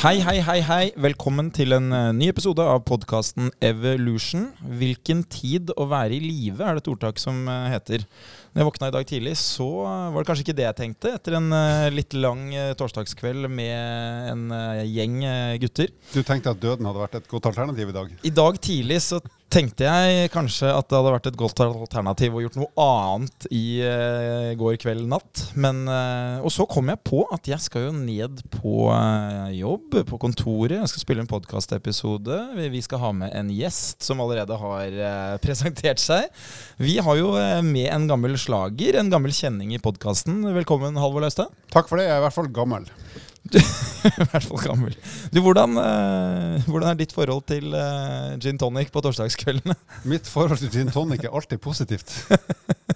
Hei, hei, hei, hei. Velkommen til en eh, ny episode av podkasten Evolution. Hvilken tid å være i live, er det et ordtak som eh, heter. Når jeg våkna i dag tidlig, så var det kanskje ikke det jeg tenkte, etter en eh, litt lang eh, torsdagskveld med en eh, gjeng gutter. Du tenkte at døden hadde vært et godt alternativ i dag? I dag tidlig så tenkte jeg kanskje at det hadde vært et godt alternativ å gjort noe annet i går kveld natt. Men, og så kom jeg på at jeg skal jo ned på jobb, på kontoret. Jeg skal spille en podkastepisode. Vi, skal ha med en gjest som allerede har presentert seg. Vi har jo med en gammel slager, en gammel kjenning i podkasten. Velkommen, Halvor Laustad. Takk for det, jeg er i hvert fall gammel. I hvert fall gammel. Du, hvordan, eh, hvordan er ditt forhold til eh, gin tonic på torsdagskveldene? Mitt forhold til gin tonic er alltid positivt.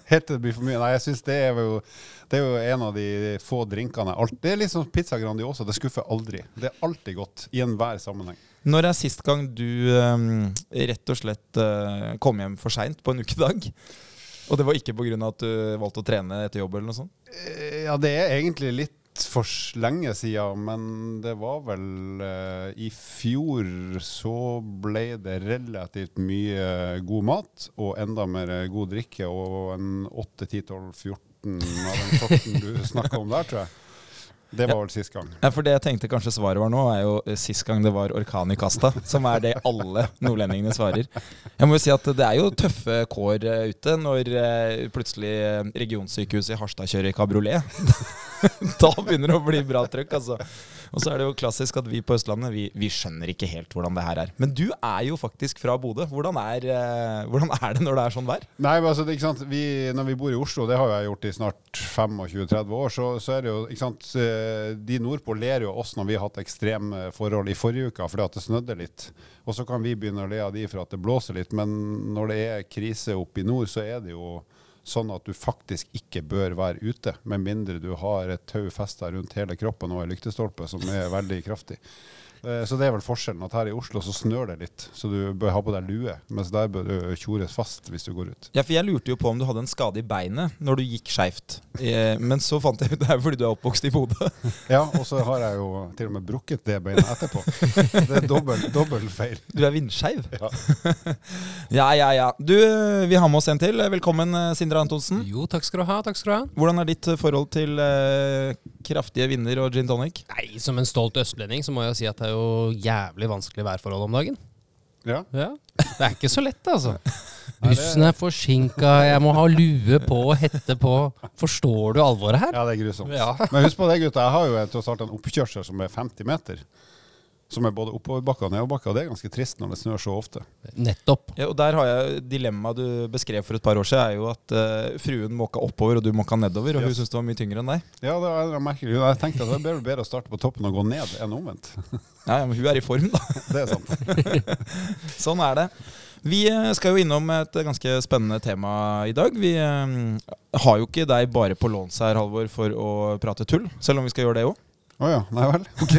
Helt til det blir for mye. Nei, jeg synes det er jo det er jo en av de få drinkene jeg alltid Det er liksom pizza Grandiosa. Det skuffer aldri. Det er alltid godt i enhver sammenheng. Når er sist gang du eh, rett og slett eh, kom hjem for seint på en ukedag? Og det var ikke pga. at du valgte å trene etter jobb? eller noe sånt? Eh, Ja, det er egentlig litt for lenge siden, men det var vel uh, I fjor så ble det relativt mye god mat og enda mer god drikke og en 8-10-12-14 av den sorten du snakka om der, tror jeg. Det var vel sist gang. Ja, for det jeg tenkte kanskje svaret var nå, er jo eh, sist gang det var orkan i kasta. Som er det alle nordlendingene svarer. Jeg må jo si at det er jo tøffe kår eh, ute når eh, plutselig eh, regionsykehuset i Harstad kjører kabriolet. da begynner det å bli bra trøkk, altså. Og så er det jo klassisk at vi på Østlandet vi, vi skjønner ikke helt hvordan det her er. Men du er jo faktisk fra Bodø. Hvordan eh, hvordan er det når det er sånn vær? Nei, altså, det, ikke sant? Vi, når vi bor i Oslo, det har jeg gjort i snart 25-30 år, så, så er det jo ikke sant? eh, De nordpå ler jo oss når vi har hatt ekstreme forhold i forrige uke fordi at det snødde litt. Og så kan vi begynne å le av de for at det blåser litt, men når det er krise oppe i nord, så er det jo sånn at du faktisk ikke bør være ute, med mindre du har et tau festa rundt hele kroppen og en lyktestolpe som er veldig kraftig. Eh, Så det er vel forskjellen, at her i Oslo så snør det litt, så du bør ha på deg lue, mens der bør du tjores fast hvis du går ut. Ja, for Jeg lurte jo på om du hadde en skade i beinet når du gikk skeivt. Eh, Men så fant jeg ut det er fordi du er oppvokst i Bodø. Ja, og så har jeg jo til og med brukket det beinet etterpå. Det er dobbel, dobbel feil. Du er vindskeiv. Ja. Ja, ja, ja. Du, vi har med oss en til. Velkommen, eh, Sindre Antonsen. Jo, takk skal du ha. takk skal du ha. Hvordan er ditt forhold til eh, kraftige vinder og gin tonic? Nei, Som en stolt østlending så må jeg jo si at det er jo jævlig vanskelig værforhold om dagen. Ja. Ja, Det er ikke så lett, altså. Bussen er forsinka, jeg må ha lue på og hette på. Forstår du alvoret her? ja, det er grusomt. Ja. Men husk på det, gutta. Jeg har jo tross alt en oppkjørsel som er 50 meter. Som er både oppoverbakke og nedoverbakke, og det er ganske trist når det snør så ofte. Nettopp. Ja, og der har jeg Dilemmaet du beskrev for et par år siden, er jo at uh, fruen måka oppover, og du måka nedover. Og hun Yes. syntes det var mye tyngre enn deg. Ja, det er merkelig. Jeg tenkte at det er bedre å starte på toppen og gå ned enn omvendt. Ja, ja, Men hun er i form, da. Det er sant. Sånn er det. Vi eh, skal jo innom et ganske spennende tema i dag. Vi eh, har jo ikke deg bare på låns her, Halvor, for å prate tull. Selv om vi skal gjøre det òg. Å ja. Nei vel. Ok.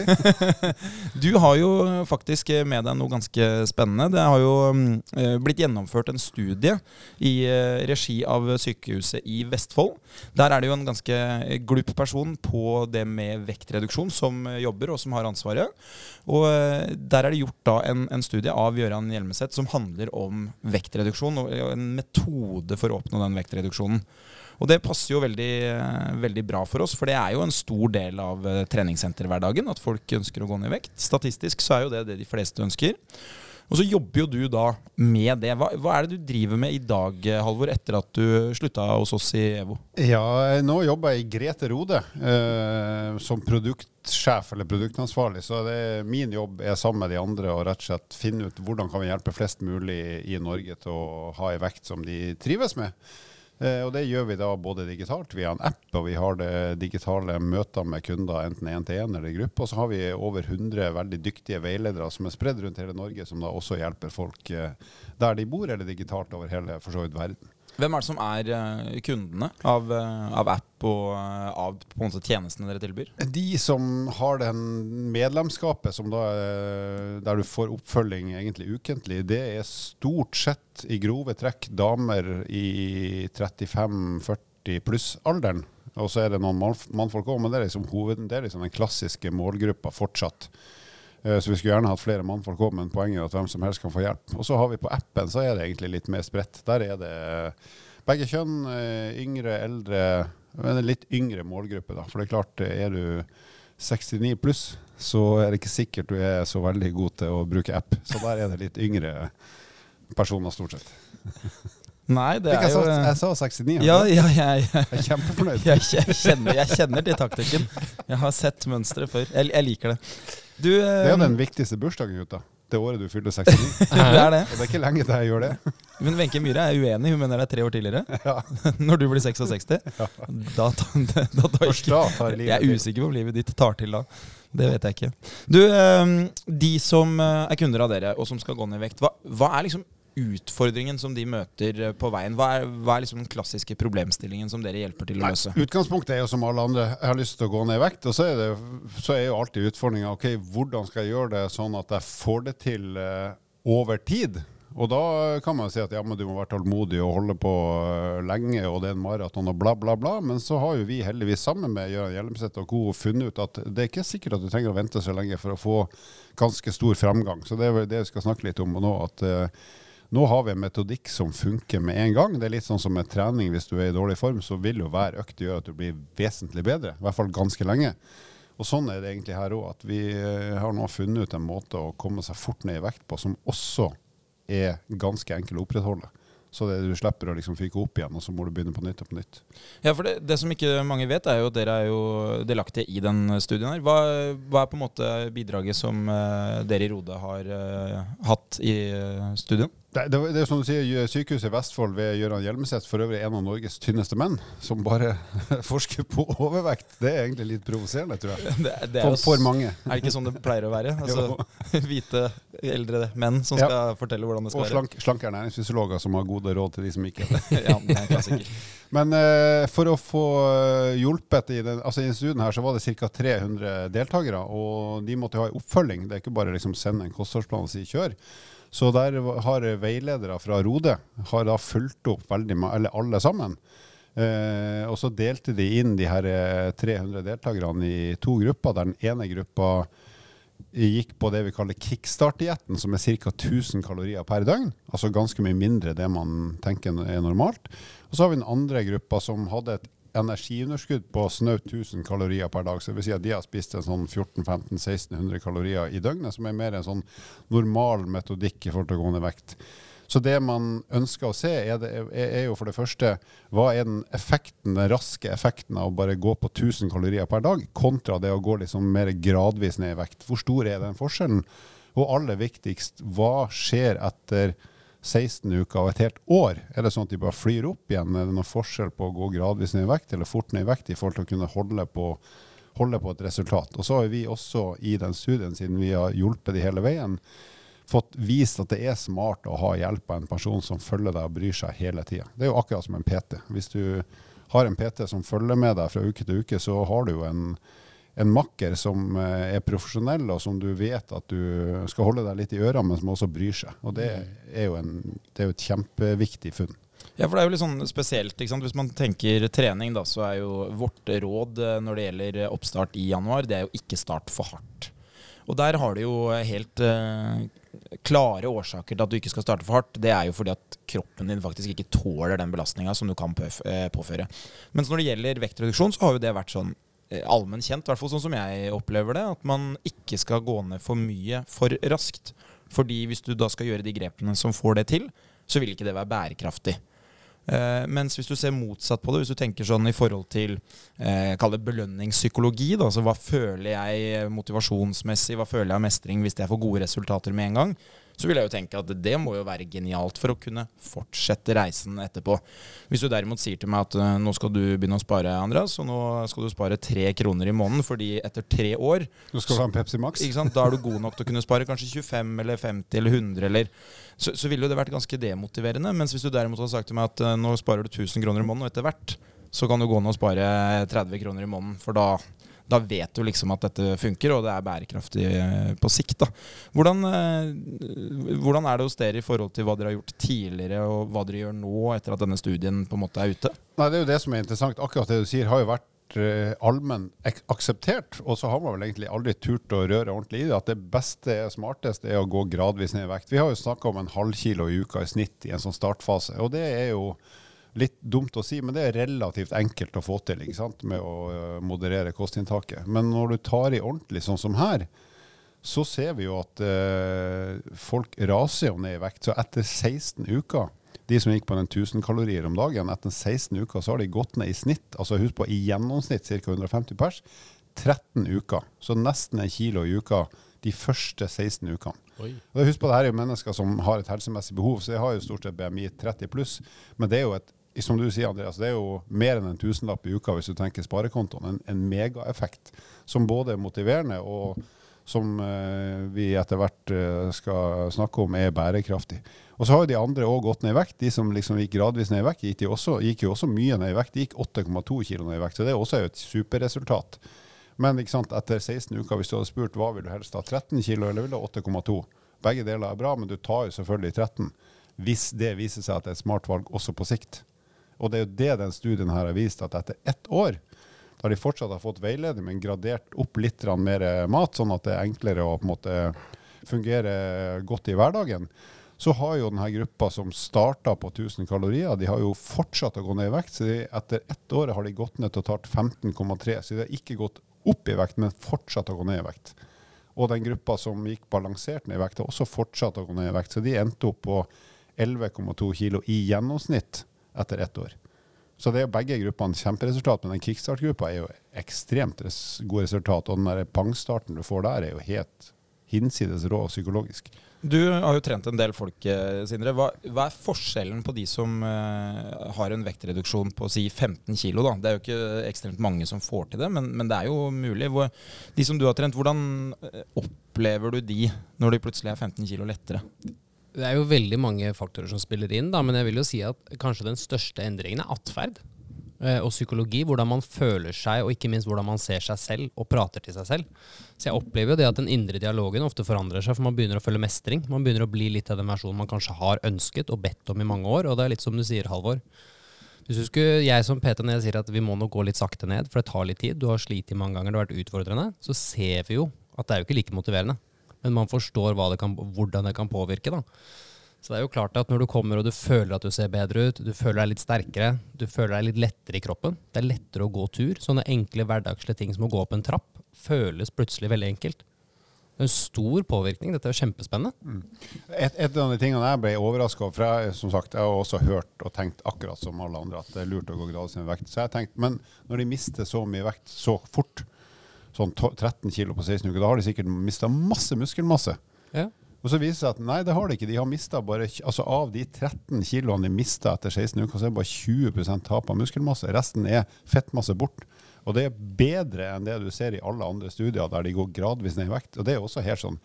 Du har jo faktisk med deg noe ganske spennende. Det har jo mm, blitt gjennomført en studie i eh, regi av sykehuset i Vestfold. Der er det jo en ganske glup person på det med vektreduksjon som eh, jobber, og som har ansvaret. Og eh, der er det gjort da en, en studie av Gøran Hjelmeset som handler om vektreduksjon, og en metode for å oppnå den vektreduksjonen. Og det passer jo veldig, veldig bra for oss, for det er jo en stor del av eh, treningssenterhverdagen at folk ønsker å gå ned i vekt. Statistisk så er jo det det de fleste ønsker. Og så jobber jo du da med det. Hva, hva er det du driver med i dag, Halvor, etter at du slutta hos oss i EVO? Ja, nå jobber jeg i Grete Rode eh, som produktsjef eller produktansvarlig. Så det, min jobb er sammen med de andre å rett og slett finne ut hvordan kan vi hjelpe flest mulig i Norge til å ha ei vekt som de trives med. Eh, og det gjør vi da både digitalt via en app, og vi har det digitale møter med kunder enten én til én eller i gruppe. Og så har vi over 100 veldig dyktige veiledere som er spredd rundt hele Norge, som da også hjelper folk eh, der de bor, eller digitalt over hele for så vidt verden. Hvem er det som er eh, kundene av, eh, av app og eh, av måte tjenestene dere tilbyr? De som har den medlemskapet som da, er- der du får oppfølging egentlig ukentlig, det er stort sett i grove trekk damer i 35-40 pluss-alderen. Og så er det noen mannfolk òg, men det er liksom hoved, det er liksom den klassiske målgruppa fortsatt. Eh, Så vi skulle gjerne hatt flere mannfolk òg, men poenget er at hvem som helst kan få hjelp. Og så har vi på appen, så er det egentlig litt mer spredt. Der er det begge kjønn, eh, yngre, eldre, men en litt yngre målgruppe, da. For det er klart, eh, er du 69 pluss, så er det ikke sikkert du er så veldig god til å bruke app. Så der er det litt yngre personer, stort sett. Nei, det Fikk er jo jeg sa 69. Ja, ja jeg, Jeg er kjempefornøyd. jeg, kjenner, jeg kjenner til taktikken. Jeg har sett mønsteret før. Jeg, jeg liker det. Du, Det er jo eh, den viktigste bursdagen, gutta. Det året du fyller 69. det er det. Og det er ikke lenge til jeg gjør det. Men Wenche Myhre er uenig. Hun mener det er tre år tidligere. Ja. Når du blir 66. Da, da, da, da tar livet Jeg er usikker på om livet ditt tar til da. Det vet jeg ikke. Du, eh, de som eh, er kunder av dere, og som skal gå ned i vekt, hva, hva er liksom utfordringen som de møter eh, på veien? Hva er, hva er liksom den klassiske problemstillingen som dere hjelper til å løse? Nei, Utgangspunktet er jo som alle andre. Jeg har lyst til å gå ned i vekt. Og så er, det, så er jo alltid utfordringa ok, hvordan skal jeg gjøre det sånn at jeg får det til eh, over tid. Og da kan man si at ja, men du må være tålmodig og holde på eh, lenge, og det er en maraton og bla, bla, bla. Men så har jo vi heldigvis sammen med Gøran Hjelmseth og co. funnet ut at det er ikke sikkert at du trenger å vente så lenge for å få ganske stor framgang. Så det er vel det vi skal snakke litt om nå. at eh, nå har vi en metodikk som funker med en gang. Det er litt sånn som med trening. Hvis du er i dårlig form, så vil jo hver økt gjøre at du blir vesentlig bedre. I hvert fall ganske lenge. Og sånn er det egentlig her òg. At vi eh, har nå funnet ut en måte å komme seg fort ned i vekt på som også er ganske enkel å opprettholde. Så det, du slipper å liksom fyke opp igjen, og så må du begynne på nytt og på nytt. Ja, for det, det som ikke mange vet, er jo at dere er jo delaktige i den studien her. Hva, hva er på en måte bidraget som eh, dere i Rode har eh, hatt i studien? Det, det, det er som du sier, Sykehuset i Vestfold ved Gøran Hjelmeset, for øvrig en av Norges tynneste menn, som bare forsker på overvekt. Det er egentlig litt provoserende, tror jeg. Det, det er, For, for mange. er det ikke sånn det pleier å være? Altså, hvite, eldre menn som Ja. skal fortelle hvordan det skal Og slank, slanke ernæringsfysiologer som har gode råd til de som ikke Ja, det er klassiker. Men uh, for å få eh, hjulpet i den, altså i studien her, så var det ca. 300 deltakere, og de måtte ha en oppfølging. Det er ikke bare liksom sende en kostholdsplan og si kjør. Så der har veiledere fra Rode har da fulgt opp veldig, eller alle sammen. Eh, og så delte de inn de her eh, 300 deltakerne i to grupper. Der den ene gruppa gikk på det vi kaller kickstart-dietten, som er ca. 1000 kalorier per døgn. Altså ganske mye mindre det man tenker er normalt. Og så har vi den andre gruppa som hadde et energiunderskudd på snaut 1000 kalorier per dag. Så det vil si at de har spist en sånn 1400-1500-1600 kalorier i døgnet, som er mer en sånn normal metodikk i forhold til ned vekt. Så det man ønsker å se, er, det, er jo for det første hva er den effekten, den raske effekten av å bare gå på 1000 kalorier per dag, kontra det å gå liksom mer gradvis ned i vekt. Hvor stor er den forskjellen? Og aller viktigst, hva skjer etter 16 uker og et helt år? Er det sånn at de bare flyr opp igjen? Er det noen forskjell på å gå gradvis ned i vekt eller fort ned i vekt i forhold til å kunne holde på, holde på et resultat? Og så har vi også i den studien, siden vi har hjulpet de hele veien, fått vist at det er smart å ha hjelp av en person som følger deg og bryr seg hele tida. Det er jo akkurat som en PT. Hvis du har en PT som følger med deg fra uke til uke, så har du jo en, en makker som eh, er profesjonell, og som du vet at du skal holde deg litt i ørene, men som også bryr seg. Og det er jo, en, det er jo et kjempeviktig funn. Ja, for det er jo litt sånn spesielt. ikke sant? Hvis man tenker trening, da, så er jo vårt råd eh, når det gjelder oppstart i januar, det er jo ikke start for hardt. Og der har du jo helt eh, klare årsaker til at du ikke skal starte for hardt. Det er jo fordi at kroppen din faktisk ikke tåler den belastninga som du kan eh, påføre. Mens når det gjelder vektreduksjon, så har jo det vært sånn eh, allmenn kjent, i hvert fall sånn som jeg opplever det, at man ikke skal gå ned for mye for raskt. Fordi hvis du da skal gjøre de grepene som får det til, så vil ikke det være bærekraftig. Eh, mens hvis du ser motsatt på det, hvis du tenker sånn i forhold til eh, kall det belønningspsykologi, da, altså hva føler jeg motivasjonsmessig, hva føler jeg av mestring hvis jeg får gode resultater med en gang, så vil jeg jo tenke at det må jo være genialt for å kunne fortsette reisen etterpå. Hvis du derimot sier til meg at eh, nå skal du begynne å spare, Andreas, og nå skal du spare tre kroner i måneden fordi etter tre år Du skal ha en Pepsi Max. Da er du god nok til å kunne spare kanskje 25 eller 50 eller 100 eller så, så ville jo det vært ganske demotiverende. Mens hvis du derimot hadde sagt til meg at eh, nå sparer du 1000 kroner i måneden, og etter hvert så kan du gå ned og spare 30 kroner i måneden, for da, da vet du liksom at dette funker, og det er bærekraftig eh, på sikt. da. Hvordan, eh, hvordan er det hos dere i forhold til hva dere har gjort tidligere, og hva dere gjør nå etter at denne studien på en måte er ute? Nei, Det er jo det som er interessant. Akkurat det du sier, har jo vært eh, allmenn akseptert, og så har man vel egentlig aldri turt å røre ordentlig i det, at det beste er smarteste er å gå gradvis ned i vekt. Vi har jo snakka om en halv kilo i uka i snitt i en sånn startfase, og det er jo litt dumt å si, men det er relativt enkelt å få til ikke sant? med å eh, moderere kostinntaket. Men når du tar i ordentlig, sånn som her, så ser vi jo at eh, folk raser jo ned i vekt. Så etter 16 uker, de som gikk på den 1000 kalorier om dagen, etter 16 uker så har de gått ned i snitt, altså husk på i gjennomsnitt ca. 150 pers, 13 uker. Så nesten en kilo i uka de første 16 ukene. Oi. Og Husk på det her er jo mennesker som har et helsemessig behov, så de har jo stort sett BMI 30 pluss. Men det er jo et som du sier, Andreas, det er jo mer enn en tusenlapp i uka hvis du tenker sparekontoen. En, en megaeffekt som både er motiverende og som eh, vi etter hvert eh, skal snakke om er bærekraftig. Og så har jo de andre òg gått ned i vekt. De som liksom gikk gradvis ned i vekt, gikk, også, gikk jo også mye ned i vekt. De gikk 8,2 kg ned i vekt, så det er også et superresultat. Men sant, etter 16 uker, hvis du hadde spurt hva vil du helst ha, 13 kg eller vil du ha 8,2? Begge deler er bra, men du tar jo selvfølgelig 13 hvis det viser seg at det er et smart valg også på sikt. Og det er jo det den studien her har vist, at etter ett år, da de fortsatt har fått veiledning, men gradert opp litt mer mat, sånn at det er enklere å på en måte fungere godt i hverdagen, så har jo denne gruppa som starta på 1000 kalorier, de har jo fortsatt å gå ned i vekt. Så de, etter ett år har de gått ned totalt 15,3. Så de har ikke gått opp i vekt, men fortsatt å gå ned i vekt. Og den gruppa som gikk balansert ned i vekt, har også fortsatt å gå ned i vekt. Så de endte opp på 11,2 kilo i gjennomsnitt etter ett år. Så det er jo begge gruppene kjemperesultat, men den kickstart-gruppa er jo ekstremt res god resultat. Og den der pangstarten du får der, er jo helt hinsides rå psykologisk. Du har jo trent en del folk, eh, Sindre. Hva, hva er forskjellen på de som uh, har en vektreduksjon på si 15 kg? Det er jo ikke ekstremt mange som får til det, men, men det er jo mulig. Hvor, de som du har trent, hvordan eh, opplever du de når de plutselig er 15 kg lettere? Det er jo veldig mange faktorer som spiller inn, da, men jeg vil jo si at kanskje den største endringen er atferd eh, og psykologi. Hvordan man føler seg, og ikke minst hvordan man ser seg selv og prater til seg selv. Så jeg opplever jo det at den indre dialogen ofte forandrer seg, for man begynner å føle mestring. Man begynner å bli litt av den versjonen man kanskje har ønsket og bedt om i mange år, og det er litt som du sier, Halvor. Hvis du skulle, jeg som PT når jeg sier at vi må nok gå litt sakte ned, for det tar litt tid, du har slitt mange ganger, det har vært utfordrende, så ser vi jo at det er jo ikke like motiverende. Men man forstår det kan, hvordan det kan påvirke. da. Så det er jo klart at når du kommer og du føler at du ser bedre ut, du føler deg litt sterkere, du føler deg litt lettere i kroppen, det er lettere å gå tur. Sånne enkle hverdagslige ting som å gå opp en trapp føles plutselig veldig enkelt. Det er en stor påvirkning. Dette er kjempespennende. Et, et av de tingene jeg ble overraska over, for jeg, som sagt, jeg har også hørt og tenkt akkurat som alle andre at det er lurt å gå gradvis ned i vekt. Så jeg tenkte, Men når de mister så mye vekt så fort, sånn 13 kg på 16 uker, da har de sikkert mista masse muskelmasse. Ja. Og så viser det seg at nei, det har de ikke. De har mistet bare, altså Av de 13 kiloene de mista etter 16 uker, så er det bare 20 tap av muskelmasse. Resten er fettmasse bort. Og det er bedre enn det du ser i alle andre studier der de går gradvis ned i vekt. Og det er også helt sånn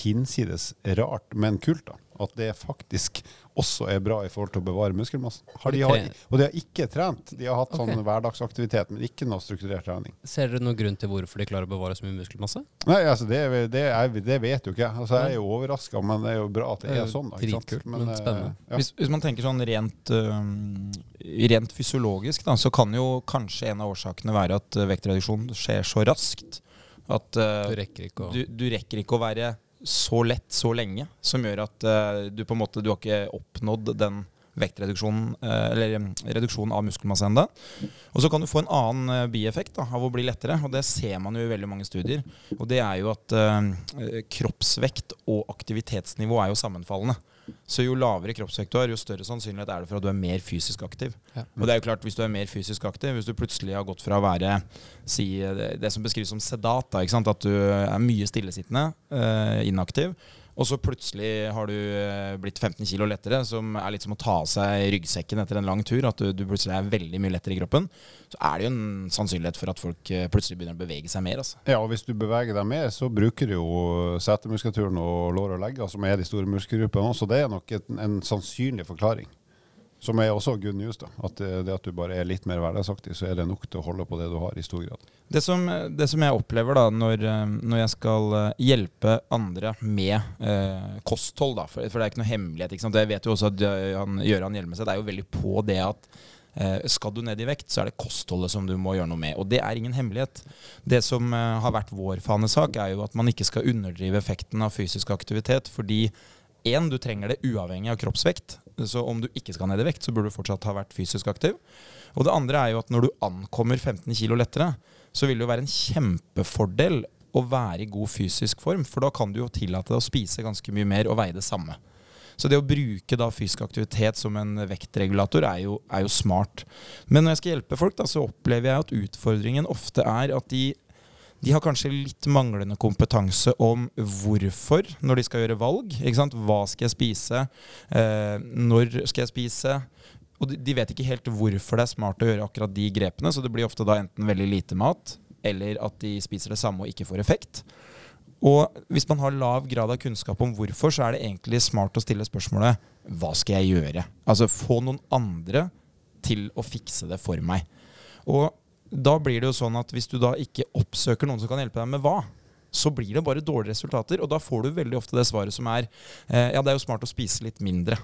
hinsides rart, men kult, da. At det faktisk også er bra i forhold til å bevare muskelmassen. Har de har, og de har ikke trent. De har hatt okay. sånn hverdagsaktivitet, men ikke noe strukturert trening. Ser dere noen grunn til hvorfor de klarer å bevare så mye muskelmasse? Nei, altså det, det, er, det vet jo ikke jeg. Altså, jeg er jo overraska, men det er jo bra at det Det er sånn. Da, ikke sant? dritkult, men eh, spennende. ja. Hvis, hvis man tenker sånn rent, øh, rent fysiologisk, da, så kan jo kanskje en av årsakene være at øh, vektreduksjon skjer så raskt at øh, Du rekker ikke å du, du rekker ikke å være så lett så lenge, som gjør at uh, du på en måte du har ikke oppnådd den vektreduksjonen, uh, eller reduksjonen av muskelmasse enda. Og så kan du få en annen øh, bieffekt da, av å bli lettere, og det ser man jo i veldig mange studier. Og det er jo at uh, kroppsvekt og aktivitetsnivå er jo sammenfallende. Så jo lavere kroppsvekt du har, jo større sannsynlighet er det for at du er mer fysisk aktiv. Ja. Og det er jo klart, hvis du er mer fysisk aktiv, hvis du plutselig har gått fra å være si, det, det som beskrives som sedat, da, ikke sant? at du er mye stillesittende, eh, inaktiv, og så plutselig har du eh, blitt 15 kilo lettere, som er litt som å ta av seg ryggsekken etter en lang tur, at du, du plutselig er veldig mye lettere i kroppen, så er det jo en sannsynlighet for at folk eh, plutselig begynner å bevege seg mer. Altså. Ja, og hvis du beveger deg mer, så bruker du jo setemuskulaturen og lår og legger, som er de store muskelgruppene så Det er nok en, en sannsynlig forklaring. Som er også good news, da. At det, det at du bare er litt mer hverdagsaktig, så er det nok til å holde på det du har, i stor grad. Det som, det som jeg opplever da når, eh, når jeg skal eh, hjelpe andre med eh, kosthold, da, for, for det er ikke noe hemmelighet. Ikke sant? Jeg vet jo også at eh, han, Gøran Hjelmeset er jo veldig på det at Eh, skal du ned i vekt, så er det kostholdet som du må gjøre noe med. Og det er ingen hemmelighet. Det som eh, har vært vår fanesak, er jo at man ikke skal underdrive effekten av fysisk aktivitet. Fordi én, du trenger det uavhengig av kroppsvekt. Så om du ikke skal ned i vekt, så burde du fortsatt ha vært fysisk aktiv. Og det andre er jo at når du ankommer 15 kg lettere, så vil det jo være en kjempefordel å være i god fysisk form, for da kan du jo tillate deg å spise ganske mye mer og veie det samme. Så det å bruke da fysisk aktivitet som en vektregulator er jo, er jo smart. Men når jeg skal hjelpe folk, da, så opplever jeg at utfordringen ofte er at de, de har kanskje litt manglende kompetanse om hvorfor når de skal gjøre valg. Ikke sant? Hva skal jeg spise? Eh, når skal jeg spise? Og de, de vet ikke helt hvorfor det er smart å gjøre akkurat de grepene, så det blir ofte da enten veldig lite mat, eller at de spiser det samme og ikke får effekt. Og hvis man har lav grad av kunnskap om hvorfor, så er det egentlig smart å stille spørsmålet hva skal jeg gjøre? Altså få noen andre til å fikse det for meg. Og da blir det jo sånn at hvis du da ikke oppsøker noen som kan hjelpe deg med hva, så blir det bare dårlige resultater. Og da får du veldig ofte det svaret som er eh, ja, det er jo smart å spise litt mindre.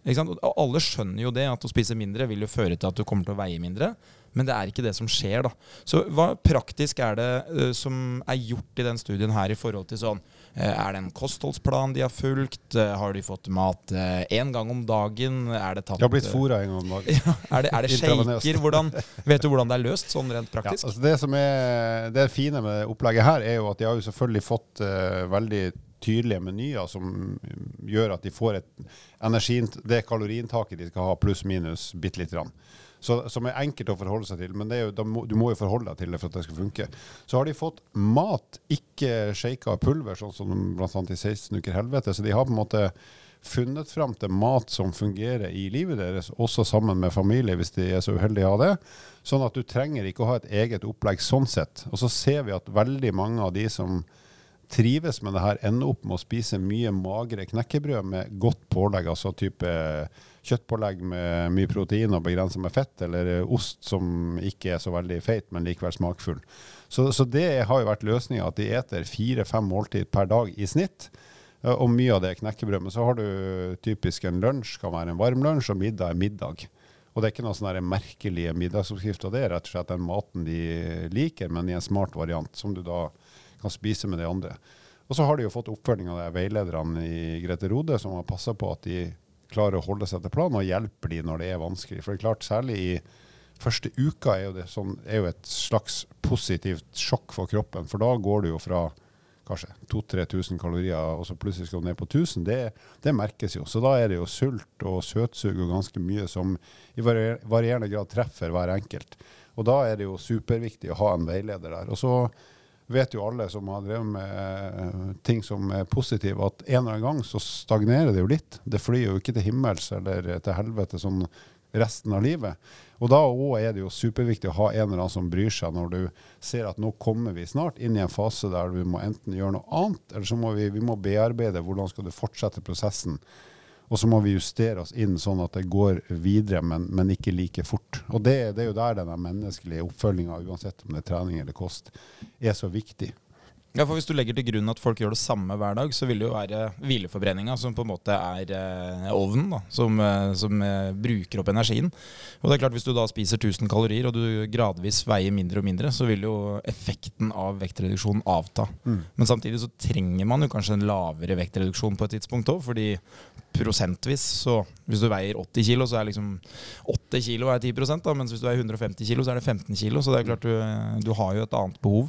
Alle skjønner jo det, at å spise mindre vil jo føre til at du kommer til å veie mindre. Men det er ikke det som skjer, da. Så hva praktisk er det uh, som er gjort i den studien her i forhold til sånn Er det en kostholdsplan de har fulgt? Uh, har de fått mat én gang om dagen? Er det tatt De har blitt fôra en gang om dagen. ja, er det, er det shaker? Hvordan, vet du hvordan det er løst, sånn rent praktisk? Ja, altså det som er det fine med opplegget her, er jo at de har jo selvfølgelig fått veldig tydelige menyer som gjør at de får et energi, det kaloriinntaket de skal ha, pluss-minus bitte lite grann. Så, som er enkelt å forholde seg til, men jo, må, du må jo forholde deg til det for at det skal funke. Så har de fått mat, ikke shaka pulver, sånn som bl.a. i 16 uker helvete. Så de har på en måte funnet fram til mat som fungerer i livet deres, også sammen med familie, hvis de er så uheldige å ha det. Sånn at du trenger ikke å ha et eget opplegg sånn sett. Og så ser vi at veldig mange av de som trives med det her, ender opp med å spise mye magre knekkebrød med godt pålegg, altså type kjøttpålegg med mye protein og begrensa med fett, eller ost som ikke er så veldig feit, men likevel smakfull. Så, så det har jo vært løsninga, at de eter fire-fem måltid per dag i snitt. Og mye av det er knekkebrød. Men så har du typisk en lunsj kan være en varm lunsj, og middag er middag. Og det er ikke noen sånne merkelige middagsoppskrifter. Det er rett og slett den maten de liker, men i en smart variant, som du da kan spise med de andre. Og så har de jo fått oppfølging av de veilederne i Grete Rode, som har passa på at de klarer å holde seg til planen og hjelper de når det er vanskelig. For det er klart, særlig i første uka er jo det sånn, er jo et slags positivt sjokk for kroppen. For da går du jo fra kanskje 2000-3000 kalorier, og så plutselig skal du ned på 1000. Det, det, merkes jo. Så da er det jo sult og søtsug og ganske mye som i varierende grad treffer hver enkelt. Og da er det jo superviktig å ha en veileder der. Og så vet jo alle som har drevet med uh, ting som er positive, at en eller annen gang så stagnerer det jo litt. Det flyr jo ikke til himmels eller til helvete sånn resten av livet. Og da òg er det jo superviktig å ha en eller annen som bryr seg, når du ser at nå kommer vi snart inn i en fase der vi må enten gjøre noe annet, eller så må vi, vi må bearbeide hvordan skal du fortsette prosessen. Og så må vi justere oss inn sånn at det går videre, men, men ikke like fort. Og det, det, er jo der denne menneskelige oppfølginga, uansett om det er trening eller kost, er så viktig. Ja, for Hvis du legger til grunn at folk gjør det samme hver dag, så vil det jo være hvileforbrenninga som på en måte er eh, ovnen, da, som, eh, som eh, bruker opp energien. Og det er klart Hvis du da spiser 1000 kalorier og du gradvis veier mindre og mindre, så vil jo effekten av vektreduksjonen avta. Mm. Men samtidig så trenger man jo kanskje en lavere vektreduksjon på et tidspunkt òg, fordi prosentvis så Hvis du veier 80 kilo, så er liksom 8 kilo er 10 da, mens hvis du veier 150 kilo, så er det 15 kilo. Så det er klart du, du har jo et annet behov.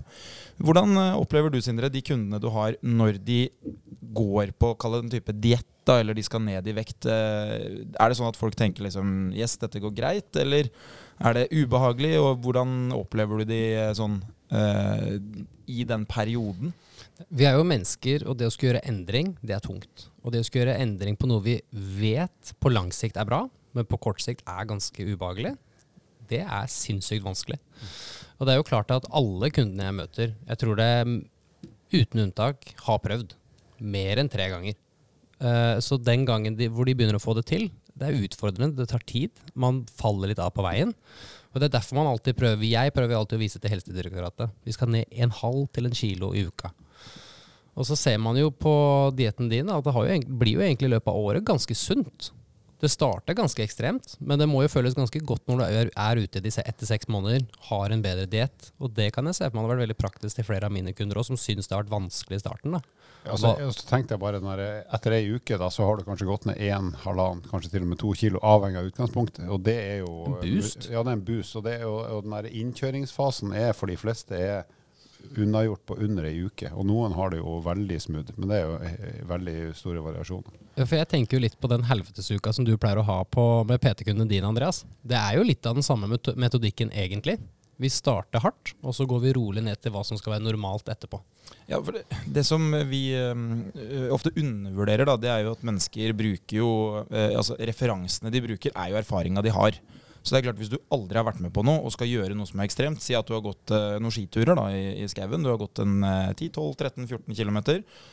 Hvordan eh, opplever du, Sindre, de kundene du har når de går på kall det en type diett, eller de skal ned i vekt? Eh, er det sånn at folk tenker liksom Yes, dette går greit, eller er det ubehagelig? Og hvordan opplever du de eh, sånn uh, i den perioden? Vi er jo mennesker, og det å skulle gjøre endring, det er tungt. Og det å skulle gjøre endring på noe vi vet på lang sikt er bra, men på kort sikt er ganske ubehagelig, det er sinnssykt vanskelig. Og det er jo klart at alle kundene jeg møter, jeg tror det uten unntak har prøvd. Mer enn tre ganger. Uh, så den gangen de, hvor de begynner å få det til, det er utfordrende, det tar tid. Man faller litt av på veien. Og det er derfor man alltid prøver, Jeg prøver alltid å vise til Helsedirektoratet. Vi skal ned en halv til en kilo i uka. Og så ser man jo på dietten din at det jo, blir jo egentlig i løpet av året ganske sunt. Det starter ganske ekstremt, men det må jo føles ganske godt når du er, er ute disse etter seks måneder, har en bedre diett. Og det kan jeg se for meg hadde vært veldig praktisk til flere av mine kunder òg, som syns det har vært vanskelig i starten. da. Ja, så, så tenkte jeg bare når jeg, Etter ei uke da, så har du kanskje gått ned én, halvannen, kanskje til og med to kilo, avhengig av utgangspunktet. Og det er jo En boost. Ja, det er en boost. Og, det er jo, og den der innkjøringsfasen er for de fleste er unnagjort på under ei uke. Og noen har det jo veldig smooth, men det er jo eh, veldig store variasjoner. Ja, For jeg tenker jo litt på den helvetesuka som du pleier å ha på med PT-kundene dine, Andreas. Det er jo litt av den samme metodikken, egentlig. Vi starter hardt, og så går vi rolig ned til hva som skal være normalt etterpå. Ja, for det, det som vi ø, ofte undervurderer, da, det er jo at mennesker bruker jo ø, Altså referansene de bruker, er jo erfaringa de har. Så det er klart Hvis du aldri har vært med på noe og skal gjøre noe som er ekstremt, si at du har gått eh, noen skiturer da, i, i skauen, du har gått en eh, 10-12-13-14 km,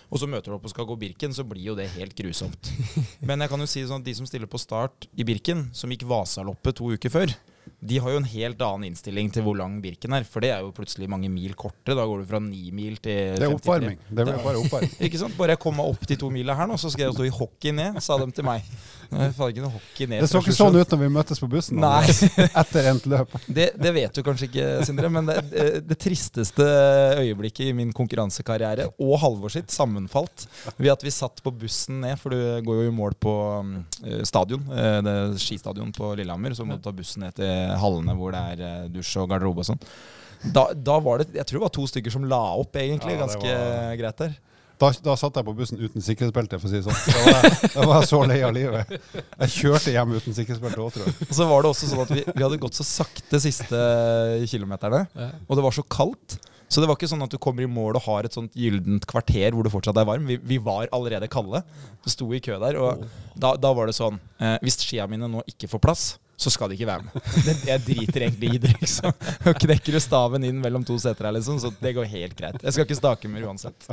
og så møter du opp og skal gå Birken, så blir jo det helt grusomt. Men jeg kan jo si sånn at de som stiller på start i Birken, som gikk Vasaloppet to uker før, de har jo en helt annen innstilling til hvor lang Birken er. For det er jo plutselig mange mil kortere. Da går du fra ni mil til 53. Det er oppvarming. Det er bare oppvarming. Ikke sant? Bare jeg kom meg opp de to mila her nå, så skal jeg stå i hockey ned, sa de til meg. Får noe hockey ned. Det så ikke sånn ut når vi møttes på bussen Nei. etter endt løp. Det, det vet du kanskje ikke, Sindre, men det, det, det tristeste øyeblikket i min konkurransekarriere og Halvor sitt sammenfalt ved at vi satt på bussen ned, for du går jo i mål på um, eh, stadion, eh, det er skistadion på Lillehammer, så må du ta bussen ned til hallene hvor det er eh, dusj og garderobe og sånn. Da, da var det Jeg tror det var to stykker som la opp, egentlig, Ja, ganske var- greit der. Da, da satt jeg på bussen uten sikkerhetsbelte, for å si det sånn. Da var, jeg, da var jeg så lei av livet. Jeg kjørte hjem uten sikkerhetsbelte òg, tror jeg. Og så var det også sånn at vi, vi hadde gått så sakte siste kilometerne, og det var så kaldt. Så det var ikke sånn at du kommer i mål og har et sånt gyllent kvarter hvor du fortsatt er varm. Vi, vi var allerede kalde. Du sto i kø der, og da, da var det sånn eh, Hvis skia mine nå ikke får plass, så skal de ikke være med. Det, jeg driter egentlig i det, liksom. Og knekker du staven inn mellom to seter her, liksom, så det går helt greit. Jeg skal ikke stake mer uansett.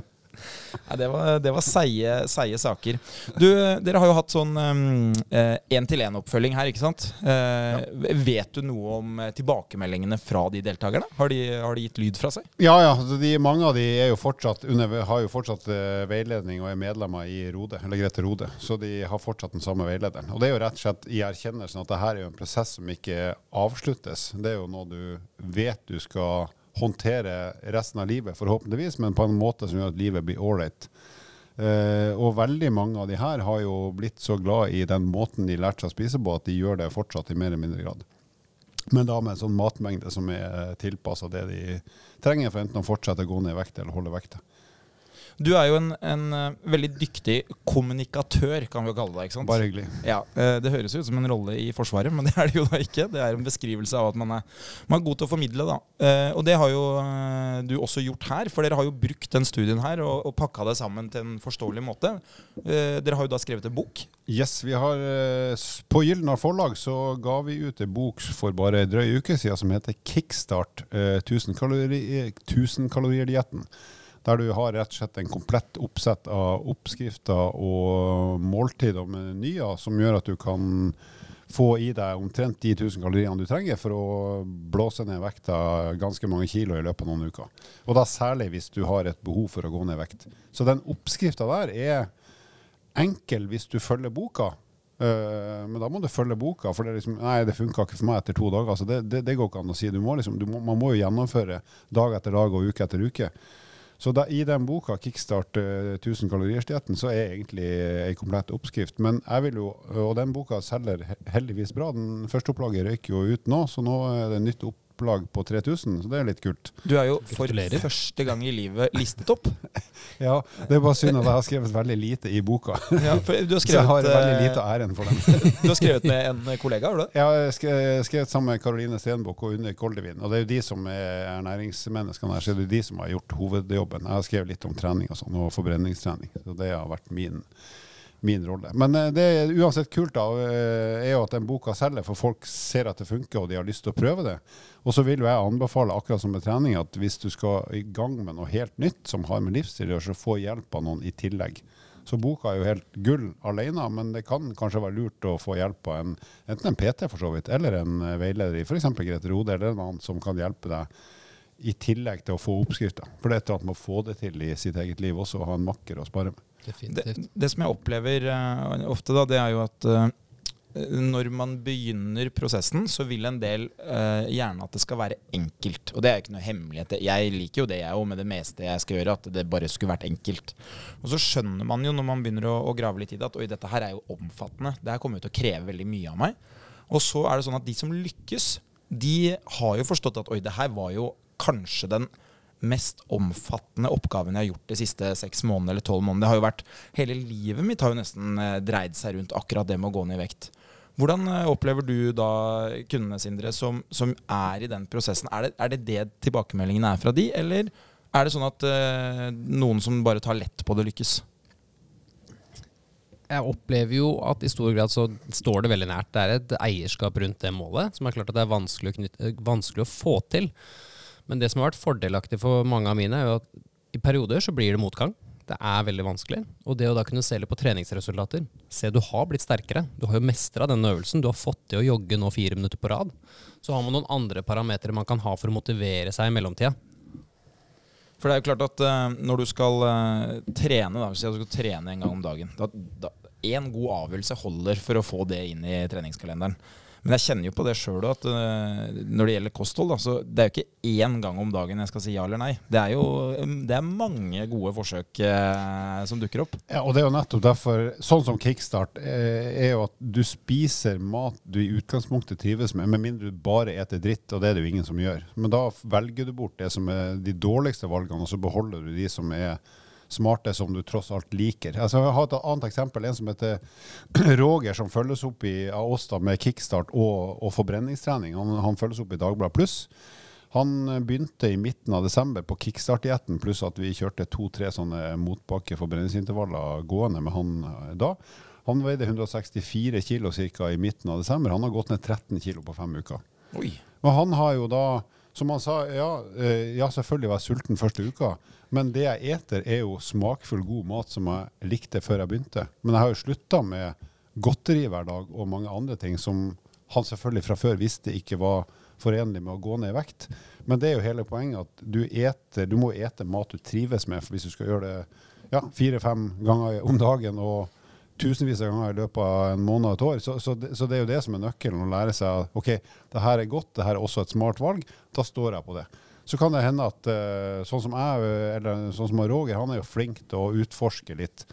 Nei, det var, det var seie, seie, saker. Du, dere har jo hatt sånn én-til-én-oppfølging her, ikke sant? Eh, Vet du noe om eh, tilbakemeldingene fra de deltakerne? Har de, har de gitt lyd fra seg? Ja, ja. De, mange av de jo fortsatt under, har jo fortsatt eh, veiledning og er medlemmer i Rode, eller Grete Rode. Så de har fortsatt den samme veilederen. Og det er jo rett og slett i erkjennelsen at det her er jo en prosess som ikke avsluttes. Det er jo noe du vet du skal håndtere resten av livet, forhåpentligvis, men på en måte som gjør at livet blir ålreit. Uh, og veldig mange av de her har jo blitt så glad i den måten de lærte seg å spise på, at de gjør det fortsatt i mer eller mindre grad. Men da med en sånn matmengde som er tilpassa det de trenger for enten å fortsette å gå ned i vekt eller holde vekta. Du er jo en, en eh, veldig dyktig kommunikatør, kan vi jo kalle deg. ikke sant? Bare hyggelig. Ja, eh, Det høres ut som en rolle i Forsvaret, men det er det jo da ikke. Det er en beskrivelse av at man er, man er god til å formidle. da. Eh, Og det har jo du også gjort her, for dere har jo brukt den studien her og, og pakka det sammen til en forståelig måte. Dere har jo da skrevet en bok. Yes, vi har, På Gyldnar forlag så ga vi ut en bok for bare en drøy uke siden som heter Kickstart eh, 1000 kalori- 1000 kalorier-dietten. Der du har rett og slett en komplett oppsett av oppskrifter og måltider og menyer som gjør at du kan få i deg omtrent de 1000 kaloriene du trenger for å blåse ned vekta ganske mange kilo i løpet av noen uker. Og da særlig hvis du har et behov for å gå ned vekt. Så den oppskrifta der er enkel hvis du følger boka. Eh, men da må du følge boka, for det er liksom, det funka ikke for meg etter to dager. Så det, det, det går ikke an å si. Du må liksom, du må, man må jo gjennomføre dag etter dag og uke etter uke. Så da, i den boka, 'Kickstart eh, 1000 kalorier-dietten', så er egentlig ei komplett oppskrift. Men jeg vil jo, og den boka selger heldigvis bra. Den første opplaget røyker jo ut nå, så nå er det nytt opplag på 3000, så det er litt kult. Du er jo for Gratulerer. første gang i livet listet opp. Ja, Det er bare synd at jeg har skrevet veldig lite i boka. Ja, for du, har Så jeg har skrevet, veldig eh, lite av æren for den. du har skrevet med en kollega, har du det? Jeg har skrevet, skrevet sammen med Karoline Stenbukk og Unni Koldevin. Og det er jo de som er næringsmenneskene her, så det er de som har gjort hovedjobben. Jeg har skrevet litt om trening og sånn, og forbrenningstrening. Så det har vært min, min rolle. Men eh, det er uansett kult, da, eh, er jo at den boka selger, for folk ser at det funker, og de har lyst til å prøve det. Og så vil jo jeg anbefale, akkurat som med trening, at hvis du skal i gang med noe helt nytt som har med livsstil å gjøre, så få hjelp av noen i tillegg. Så boka er jo helt gull alene, men det kan kanskje være lurt å få hjelp av en, enten en PT for så vidt, eller en eh, veileder i f.eks. Grete Rode, eller en annen som kan hjelpe deg i tillegg til å få oppskrifta. For det er et eller annet med å få det til i sitt eget liv også, å ha en makker å spare med. det, Definitivt. det som jeg opplever uh, ofte, da, det er jo at eh, når man begynner prosessen, så vil en del uh, gjerne at det skal være enkelt. Og det er ikke noe hemmelighet. Jeg liker jo det, jeg òg, med det meste jeg skal gjøre. At det bare skulle vært enkelt. Og så skjønner man jo når man begynner å, å grave litt i det, at oi, dette her er jo omfattende. Det her kommer jo til å kreve veldig mye av meg. Og så er det sånn at de som lykkes, de har jo forstått at oi, det her var jo kanskje den mest omfattende oppgaven jeg har gjort de siste seks månedene eller tolv månedene. Det har jo vært, Hele livet mitt har jo nesten eh, dreid seg rundt akkurat det med å gå ned i vekt. Hvordan eh, opplever du da kundene Sindre, som, som er i den prosessen? Er det, er det det tilbakemeldingene er fra de, eller er det sånn at eh, noen som bare tar lett på det, lykkes? Jeg opplever jo at i stor grad så står det veldig nært. Det er et eierskap rundt det målet, som er klart at det er vanskelig å, knytte, vanskelig å få til. Men det som har vært fordelaktig for mange av mine, er jo at i perioder så blir det motgang. Det er veldig vanskelig. Og det å da kunne se litt på treningsresultater Se, du har blitt sterkere. Du har jo mestra denne øvelsen. Du har fått til å jogge nå fire minutter på rad. Så har man noen andre parametere man kan ha for å motivere seg i mellomtida. For det er jo klart at uh, når du skal uh, trene, da, hvis du skal trene en gang om dagen da, da, En god avgjørelse holder for å få det inn i treningskalenderen. Men jeg kjenner jo på det sjøl at eh, når det gjelder kosthold, da, så det er jo ikke én gang om dagen jeg skal si ja eller nei. Det er jo det er mange gode forsøk eh, som dukker opp. Ja, og det er jo nettopp derfor, sånn som kickstart, eh, er jo at du spiser mat du i utgangspunktet trives med, med mindre du bare eter dritt, og det er det jo ingen som gjør. Men da velger du bort det som er de dårligste valgene, og så beholder du de som er smarte som du tross alt liker. Altså, jeg har et annet eksempel. En som heter Roger, som følges opp i, av oss da, med kickstart og, og forbrenningstrening. Han, han, følges opp i Dagbladet Pluss. Han begynte i midten av desember på kickstart-dietten, pluss at vi kjørte to-tre sånne motbakke forbrenningsintervaller gående med han eh, da. Han veide 164 kilo ca. i midten av desember. Han har gått ned 13 kilo på fem uker. Oi. Og han har jo da som han sa, ja, eh, ja, selvfølgelig var jeg sulten første uka, men det jeg eter, er jo smakfull, god mat som jeg likte før jeg begynte. Men jeg har jo slutta med godteri hver dag og mange andre ting som han selvfølgelig fra før visste ikke var forenlig med å gå ned i vekt. Men det er jo hele poenget at du, eter, du må ete mat du trives med, hvis du skal gjøre det ja, fire-fem ganger om dagen og tusenvis av ganger i løpet av en måned og et år. Så, så, det, så, det, er jo det som er nøkkelen, å lære seg at OK, det her er godt, det her er også et smart valg. Da står jeg på det. Så kan det hende at uh, sånn som jeg, eller sånn som Roger, han er jo flink til å utforske litt.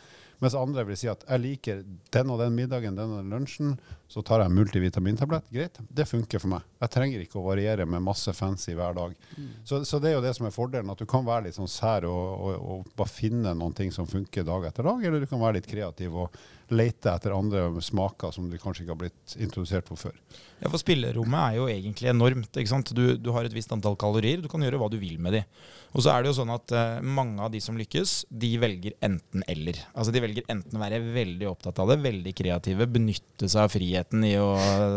Mens andre vil si at jeg liker den og den middagen, den og den lunsjen. Så tar jeg en multivitamintablett. Greit, det funker for meg. Jeg trenger ikke å variere med masse fancy hver dag. Mm. Så, så, det er jo det som er fordelen, at du kan være litt sånn sær og, og, og, bare finne noen ting som funker dag etter dag, eller du kan være litt kreativ og lete etter andre smaker som du kanskje ikke har blitt introdusert for før. Ja, for spillerommet er jo egentlig enormt. ikke sant? Du, du har et visst antall kalorier, du kan gjøre hva du vil med de. Og så er det jo sånn at uh, mange av de som lykkes, de velger enten-eller. Altså De velger enten å være veldig opptatt av det, veldig kreative, benytte seg av friheten i å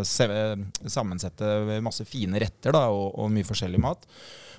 se, sammensette masse fine retter da, og, og mye forskjellig mat.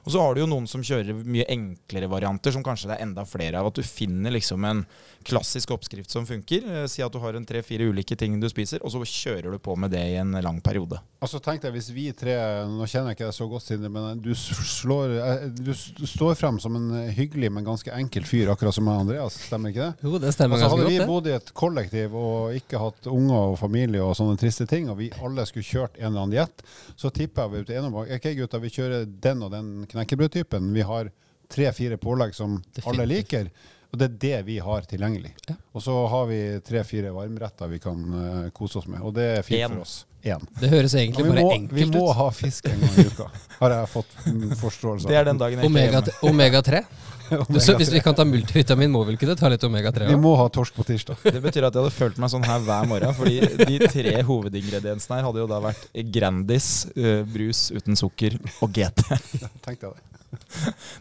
Og så har du jo noen som kjører mye enklere varianter, som kanskje det er enda flere av. At du finner liksom en klassisk oppskrift som funker. Eh, si at du har en tre-fire ulike ting du spiser, og så kjører du på med det i en lang periode. Altså tenk deg hvis vi tre, Nå kjenner jeg ikke deg så godt, Sindre, men du, slår, eh, du står frem som en hyggelig, men ganske enkel fyr, akkurat som Andreas. Stemmer ikke det? Jo, det stemmer altså, ganske godt. Hadde vi bodd i et kollektiv og ikke hatt unger og familie og sånne triste ting, og vi alle skulle kjørt en eller annen diett, så tipper jeg vi ut enige om OK, gutta, vi kjører den og den knekkebrødtypen. Vi har tre-fire pålegg som Definitivt. alle liker. Og det er det vi har tilgjengelig. Ja. Og så har vi tre-fire varmretter vi kan uh, kose oss med. Og det er fint en. for oss. En. Det høres egentlig bare må, enkelt ut. Vi må ha fisk en gang i uka, har jeg fått forståelse av. Det er den dagen jeg Omega, omega 3? omega så hvis vi kan ta multivitamin, må vi vel ikke ta litt omega-3? Vi må ha torsk på tirsdag. Det betyr at jeg hadde følt meg sånn her hver morgen. Fordi de tre hovedingrediensene her hadde jo da vært Grandis, uh, brus uten sukker og GT. Tenkte jeg det.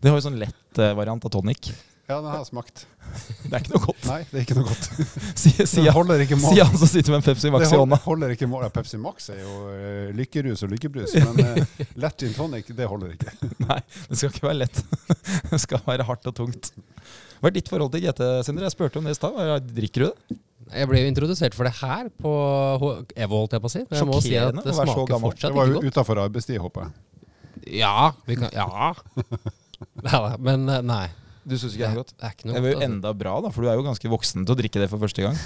Det var jo sånn lett uh, variant av tonic. Ja, den har jeg smakt. Det er ikke noe godt. Nei, det er ikke noe godt. Si, si, holder ikke mål. Si han som sitter med en Pepsi Max i hånda. holder ikke mål. Ja, Pepsi Max er jo uh, lykkerus og lykkebrus, men uh, lett gin tonic, det holder ikke. Nei, det skal ikke være lett. det skal være hardt og tungt. Hva er ditt forhold til GT, Sindre? Jeg spurte om det i stad. Drikker du det? Jeg ble jo introdusert for det her på EVO, holdt jeg på å si. Jeg må si at det smaker fortsatt ikke godt. Det var jo utafor arbeidstid, håper jeg. Ja, vi kan, ja. ja men nei. Du syns ikke det er godt? Det er ikke noe det er jo altså. enda bra, da, for du er jo ganske voksen til å drikke det for første gang.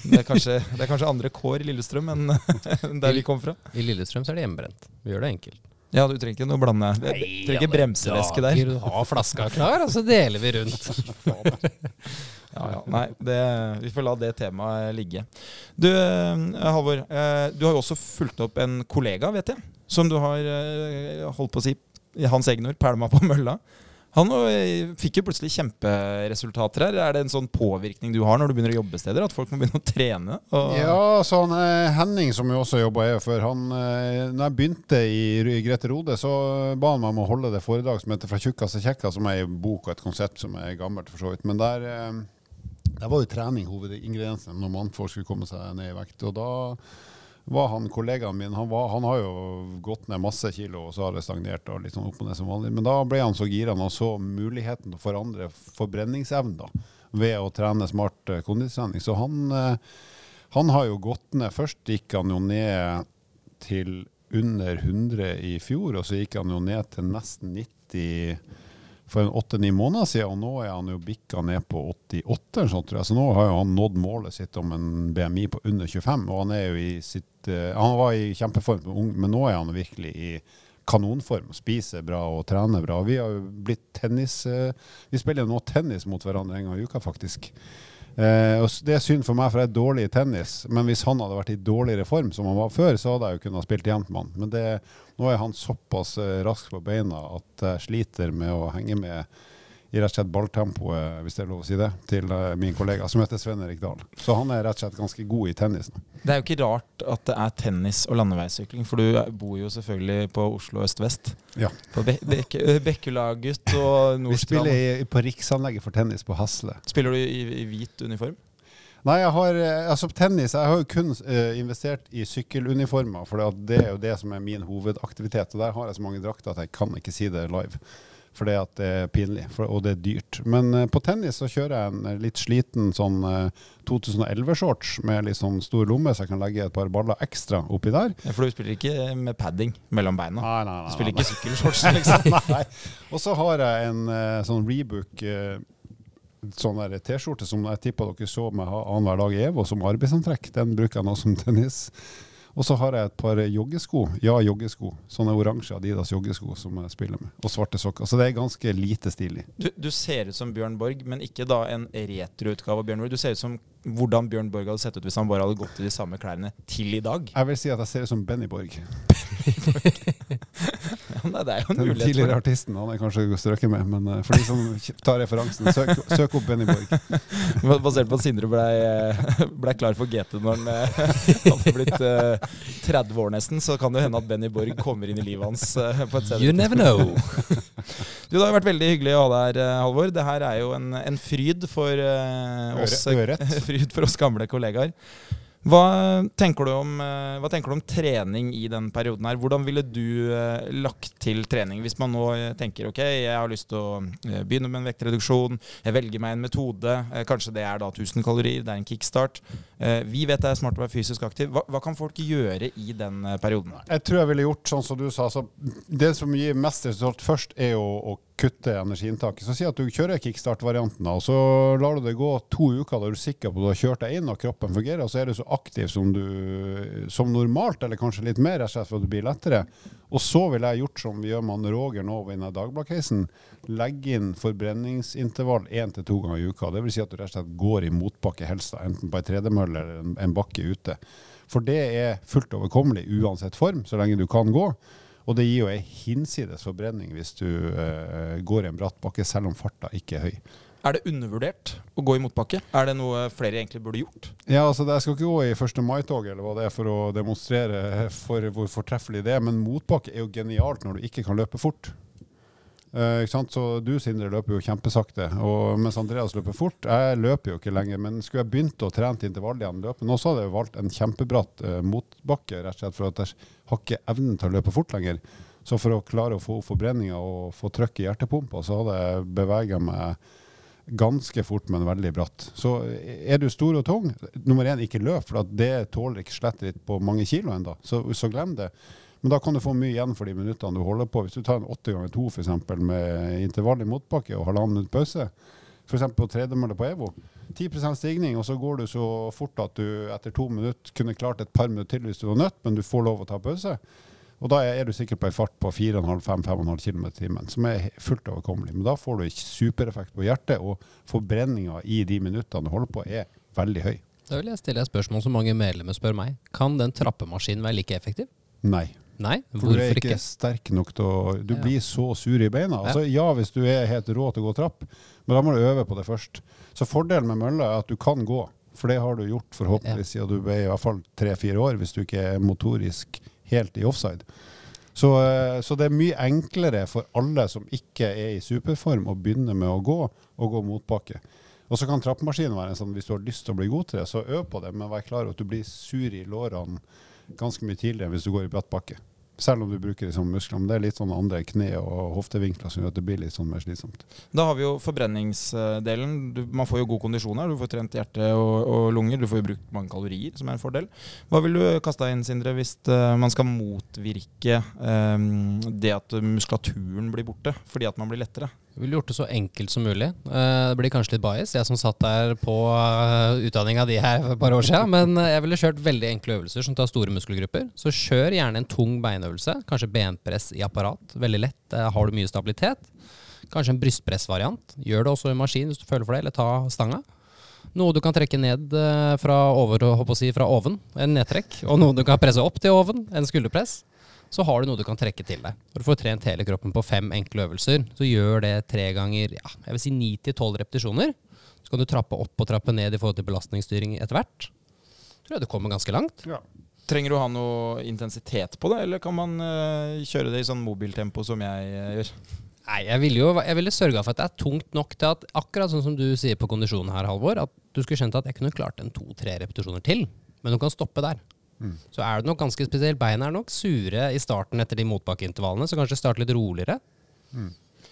Det er kanskje, det er kanskje andre kår i Lillestrøm enn der vi kom fra. I Lillestrøm så er det hjemmebrent. Vi gjør det enkelt. Ja, du trenger ikke noe blande. Du trenger ikke bremsevæske der. Du har flaska klar, og så deler vi rundt. Ja, ja. Nei, det, vi får la det temaet ligge. Du, eh, Halvor. eh, Du har jo også fulgt opp en kollega, vet jeg. Som du har eh, holdt på å si, i hans egne ord, pælma på mølla. Han eh, fikk jo plutselig kjemperesultater her. Er det en sånn påvirkning du har når du begynner å jobbe steder? At folk må begynne å trene? Ja, så han, eh, Henning, som jo også jobba her før, han, eh, når jeg begynte i, Grete Rode, så ba han meg om å holde det foredrag som heter 'Fra tjukkas til kjekkas', som er en bok og et konsept som er gammelt, for så vidt. Men der, der var jo trening hovedingrediensen når mannfolk skulle komme seg ned i vekt. Og da var han kollegaen min han, var, han har jo gått ned masse kilo, og så har det stagnert og litt sånn opp og ned som vanlig. Men da ble han så gira og så muligheten til å forandre forbrenningsevnen da, ved å trene smart eh, kondistrening. Så han, eh, han har jo gått ned. Først gikk han jo ned til under 100 i fjor, og så gikk han jo ned til nesten 90 for en åtte-ni måneder siden, og nå er han jo bikka ned på 88, eller sånt, tror jeg. Så nå har jo han nådd målet sitt om en BMI på under 25, og han er jo i sitt uh, Han var i kjempeform ung, men nå er han virkelig i kanonform. Spiser bra og trener bra. Vi har jo blitt tennis uh, Vi spiller nå tennis mot hverandre en gang i uka, faktisk. Eh, og det er synd for meg, for jeg er dårlig i tennis. Men hvis han hadde vært i dårligere form som han var før, så hadde jeg jo kunnet spilt jevnt med han. Men det, nå er han såpass eh, rask på beina at jeg sliter med å henge med i rett og slett balltempoet, hvis det er lov å si det, til eh, min kollega som heter Sven Erik Dahl. Så han er rett og slett ganske god i tennis nå. Det er jo ikke rart at det er tennis og landeveissykling, for du bor jo selvfølgelig på Oslo øst-vest. Ja. På Be Bekke Bekkelaget og Vi spiller i, på riksanlegget for tennis på Hasle. Spiller du i, i hvit uniform? Nei, jeg har eh, altså tennis Jeg har jo kun uh, investert i sykkeluniformer, for det er jo det som er min hovedaktivitet. Og der har jeg så mange drakter at jeg kan ikke si det live. For det at det er pinlig, for, og det er dyrt. Men uh, på tennis så kjører jeg en eh, litt sliten sånn uh, 2011-shorts med litt sånn stor lomme, så jeg kan legge et par baller ekstra oppi der. Ja, For du spiller ikke med padding mellom beina? Nei, nei, nei. Du spiller nei, ikke sykkelshorts, liksom? Nei. Og så har jeg en uh, sånn Rebook eh, sånn T-skjorte som jeg tipper dere så meg ha annenhver dag i EVO som arbeidsantrekk. Den bruker jeg nå som tennis. Og så har jeg et par joggesko. Ja, joggesko. Sånne oransje Adidas joggesko som jeg spiller med. Og svarte sokker. Så det er ganske lite stilig. Du, du ser ut som Bjørn Borg, men ikke da en retroutgave av Bjørn Borg. Du ser ut som hvordan Bjørn Borg hadde sett ut hvis han bare hadde gått i de samme klærne til i dag. Jeg vil si at jeg ser ut som Benny Borg. Ja, nei, det er jo en Den mulighet tidligere for det. artisten. Han er kanskje strøket med, men eh, for de som tar referansen, søk, søk opp Benny Borg. Basert på at Sindre ble, ble klar for GT når han eh, hadde blitt eh, 30 år nesten, så kan det hende at Benny Borg kommer inn i livet hans eh, på et You never know. Du, Det har vært veldig hyggelig å ha deg her, eh, Halvor. Det her er jo en, en fryd for uh, oss, Øre- fryd for oss gamle kollegaer. Hva tenker, du om, eh, hva tenker du om trening i den perioden her? Hvordan ville du eh, lagt til trening hvis man nå eh, tenker ok, jeg har lyst til å begynne med en vektreduksjon, jeg velger meg en metode, kanskje det er da 1000 kalorier, det er en kickstart. Vi vet det er smart å være fysisk aktiv. Hva, hva kan folk gjøre i den perioden? her? Jeg tror jeg ville gjort sånn som du sa. Det som gir mest resultat først, er jo å kutte energiinntaket. Så si at du kjører kickstart-varianten, og så lar du det gå to uker. Da du er sikker på at du har kjørt deg inn og kroppen fungerer, og så er du så aktiv som, du, som normalt, eller kanskje litt mer, rett og slett for at det blir lettere. Og så ville jeg gjort som vi gjør med Roger nå i denne Dagbladet-casen. Legge inn forbrenningsintervall én til to ganger i uka. Det vil si at du rett og slett går i motbakke helst, enten på ei tredemølle eller en bakke ute. For det er fullt overkommelig uansett form, så lenge du kan gå. Og det gir jo ei hinsides forbrenning hvis du eh, går i en bratt bakke, selv om farta ikke er høy. Er det undervurdert å gå i motbakke? Er det noe flere egentlig burde gjort? Ja, altså Jeg skal ikke gå i 1. mai-tog eller hva det er for å demonstrere for hvor fortreffelig det er, men motbakke er jo genialt når du ikke kan løpe fort. Eh? Så Du Sindre løper jo kjempesakte, og mens Andreas løper fort. Jeg løper jo ikke lenger, men skulle jeg begynt å trene til intervall igjen løpe nå, så hadde jeg valgt en kjempebratt eh, motbakke, rett og slett for at jeg har ikke evnen til å løpe fort lenger. Så for å klare å få forbrenninga og få trøkk i hjertepumpa, så hadde jeg beveget meg ganske fort, men veldig bratt. Så er du stor og tung, nummer én, ikke løp, for det tåler ikke slett litt på mange kilo ennå. Så, så glem det. Men da kan du få mye igjen for de minuttene du holder på. Hvis du tar en åtte ganger to f.eks. med intervall i motbakke og halvannen minutt pause, f.eks. på tredemølle på EVO. 10% stigning, og så går du så fort at du etter to minutter kunne klart et par minutter til hvis du var nødt, men du får lov å ta pause. Og da er du sikkert på en fart på 4,5-5,5 km i timen, som er fullt overkommelig. Men da får du supereffekt på hjertet, og forbrenninga i de minuttene du holder på, er veldig høy. Da vil jeg stille et spørsmål som mange medlemmer spør meg. Kan den trappemaskinen være like effektiv? Nei. Nei, For du er ikke ikke? sterk nok til å Du Ja. blir så sur i beina. Altså, ja, hvis du er helt rå til å gå trapp, men da må du øve på det først. Så fordelen med mølle er at du kan gå, for det har du gjort forhåpentligvis siden du ble i hvert fall tre-fire år, hvis du ikke er motorisk helt i offside. Så, eh, så det er mye enklere for alle som ikke er i superform, å begynne med å gå, og gå motbakke. Og så kan trappemaskinen være en sånn, hvis du har lyst til å bli god til det, så øv på det, men vær klar over at du blir sur i lårene ganske mye tidligere enn hvis du går i bratt bakke. Selv om du bruker liksom musklene. det er litt sånn andre kne- og hoftevinkler som gjør at det blir litt sånn mer slitsomt. Da har vi jo forbrenningsdelen. Du, man får jo god kondisjon her. Du får trent hjerte og, og lunger. Du får jo brukt mange kalorier, som er en fordel. Hva vil du kaste inn, Sindre, hvis eh, man skal motvirke um, det at muskulaturen blir borte fordi at man blir lettere? Jeg ville gjort det så enkelt som mulig. Eh, Det blir kanskje litt bias, jeg som satt der på uh, utdanninga di her for et par år siden. Men eh, jeg ville kjørt veldig enkle øvelser som tar store muskelgrupper. Så kjør gjerne en tung beinøvelse. Kanskje benpress i apparat. Veldig lett. Eh, Har du mye stabilitet? Kanskje en brystpressvariant. Gjør det også i maskin hvis du føler for det, eller ta stanga. Noe du kan trekke ned eh, fra, over, si, fra oven, en nedtrekk. Og noe du kan presse opp til oven, en skulderpress så har du noe du kan trekke til deg. Når du får trent hele kroppen på fem enkle øvelser, så gjør det tre ganger ja, jeg vil si ni til tolv repetisjoner. Så kan du trappe opp og trappe ned i forhold til belastningsstyring etter hvert. Tror jeg du kommer ganske langt. Ja. Trenger du å ha noe intensitet på det, eller kan man uh, kjøre det i sånn mobiltempo som jeg uh, gjør? Nei, jeg ville jo jeg ville sørga for at det er tungt nok til at akkurat sånn som du sier på kondisjonen her, Halvor, at du skulle kjent at jeg kunne klart en to-tre repetisjoner til. Men du kan stoppe der. Så er det nok ganske spesielt. Beina er nok sure i starten etter de motbakkeintervallene, så kanskje starte litt roligere.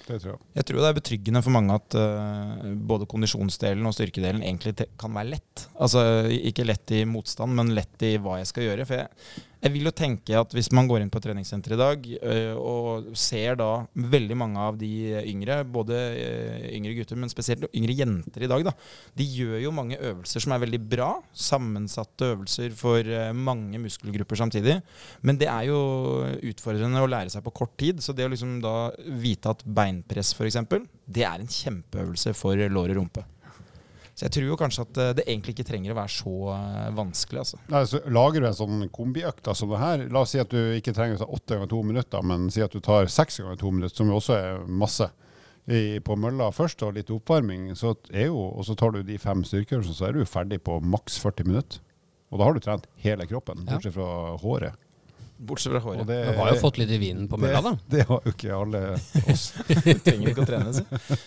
Det tror jeg. Jeg tror det er betryggende for mange at uh, både kondisjonsdelen og styrkedelen egentlig te- kan være lett. Altså ikke lett i motstand, men lett i hva jeg skal gjøre. For jeg, jeg vil jo tenke at hvis man går inn på treningssenteret i dag eh, og ser da veldig mange av de yngre, både eh, yngre gutter, men spesielt yngre jenter i dag, da, de gjør jo mange øvelser som er veldig bra. Sammensatte øvelser for eh, mange muskelgrupper samtidig. Men det er jo utfordrende å lære seg på kort tid. Så det å liksom da vite at beinpress f.eks., det er en kjempeøvelse for lår og rumpe. Så jeg tror jo kanskje at eh, det egentlig ikke trenger å være så eh, vanskelig, altså. Nei, så lager du en sånn kombiøkt som som det her, la oss si at du ikke trenger å ta åtte ganger to minutter, men si at du tar seks ganger to minutter, som jo også er masse. I, på mølla først og litt oppvarming, så er jo, og så tar du de fem styrkeøvelsene, så er du ferdig på maks 40 minutter. Og da har du trent hele kroppen, Ja. bortsett fra håret. Bortsett fra Og håret. det, Du har jo fått litt i vinen på mølla, da. Det, det har jo ikke alle oss. trenger ikke å trene, så.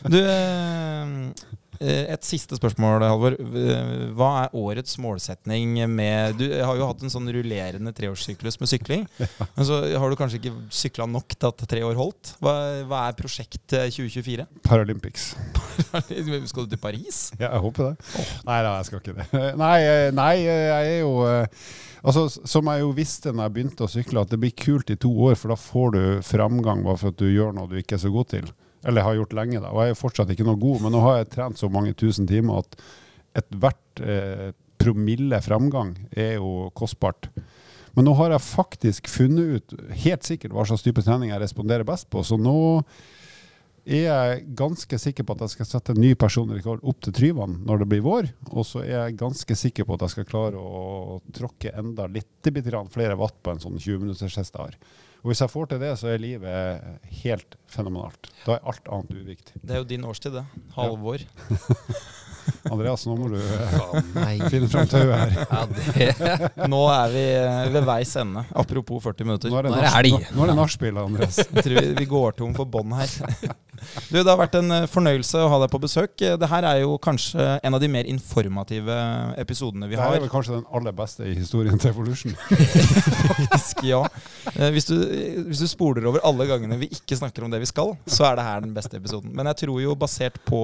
Du, eh, et siste spørsmål, Halvor. Eh, Hva er årets målsetning med Du har jo hatt en sånn rullerende treårssyklus med sykling. Men så har du kanskje ikke sykla nok til at tre år holdt. Hva, hva er prosjektet 2024? Paralympics. Skal du til Paris? Ja, jeg håper det. Nei da, jeg skal ikke det. Nei, eh, nei jeg er jo eh, Altså, Som jeg jo visste når jeg begynte å sykle, at det blir kult i to år, for da får du framgang bare for at du gjør noe du ikke er så god til. Eller har gjort lenge, da. Og jeg er fortsatt ikke noe god, men nå har jeg trent så mange tusen timer at ethvert eh, promille framgang er jo kostbart. Men nå har jeg faktisk funnet ut helt sikkert hva slags type trening jeg responderer best på, så nå er jeg ganske sikker på at jeg skal sette en ny personlig rekord opp til Tryvann når det blir vår. Og så er jeg ganske sikker på at jeg skal klare å tråkke enda litt litt flere watt på en sånn 20 minutters hest jeg har. Og hvis jeg får til det, så er livet helt fenomenalt. Da er alt annet uviktig. Det er jo din årstid, det. Halvår. Andreas, nå må du eh, finne fram tauet her. Ja, det Nå er vi eh, ved veis ende. Apropos 40 minutter. Nå er det, Nå er det nach- nå- er det nachspiel, Andreas. Jeg tror vi, vi går tom for bånd her. Du, Det har vært en eh, fornøyelse å ha deg på besøk. Det her er jo kanskje en av de mer informative episodene vi Det her er vel kanskje den aller beste i historien til Evolution. Faktisk, ja. Hvis du, hvis du spoler over alle gangene vi ikke snakker om det vi skal, så er det her den beste episoden. Men jeg tror jo basert på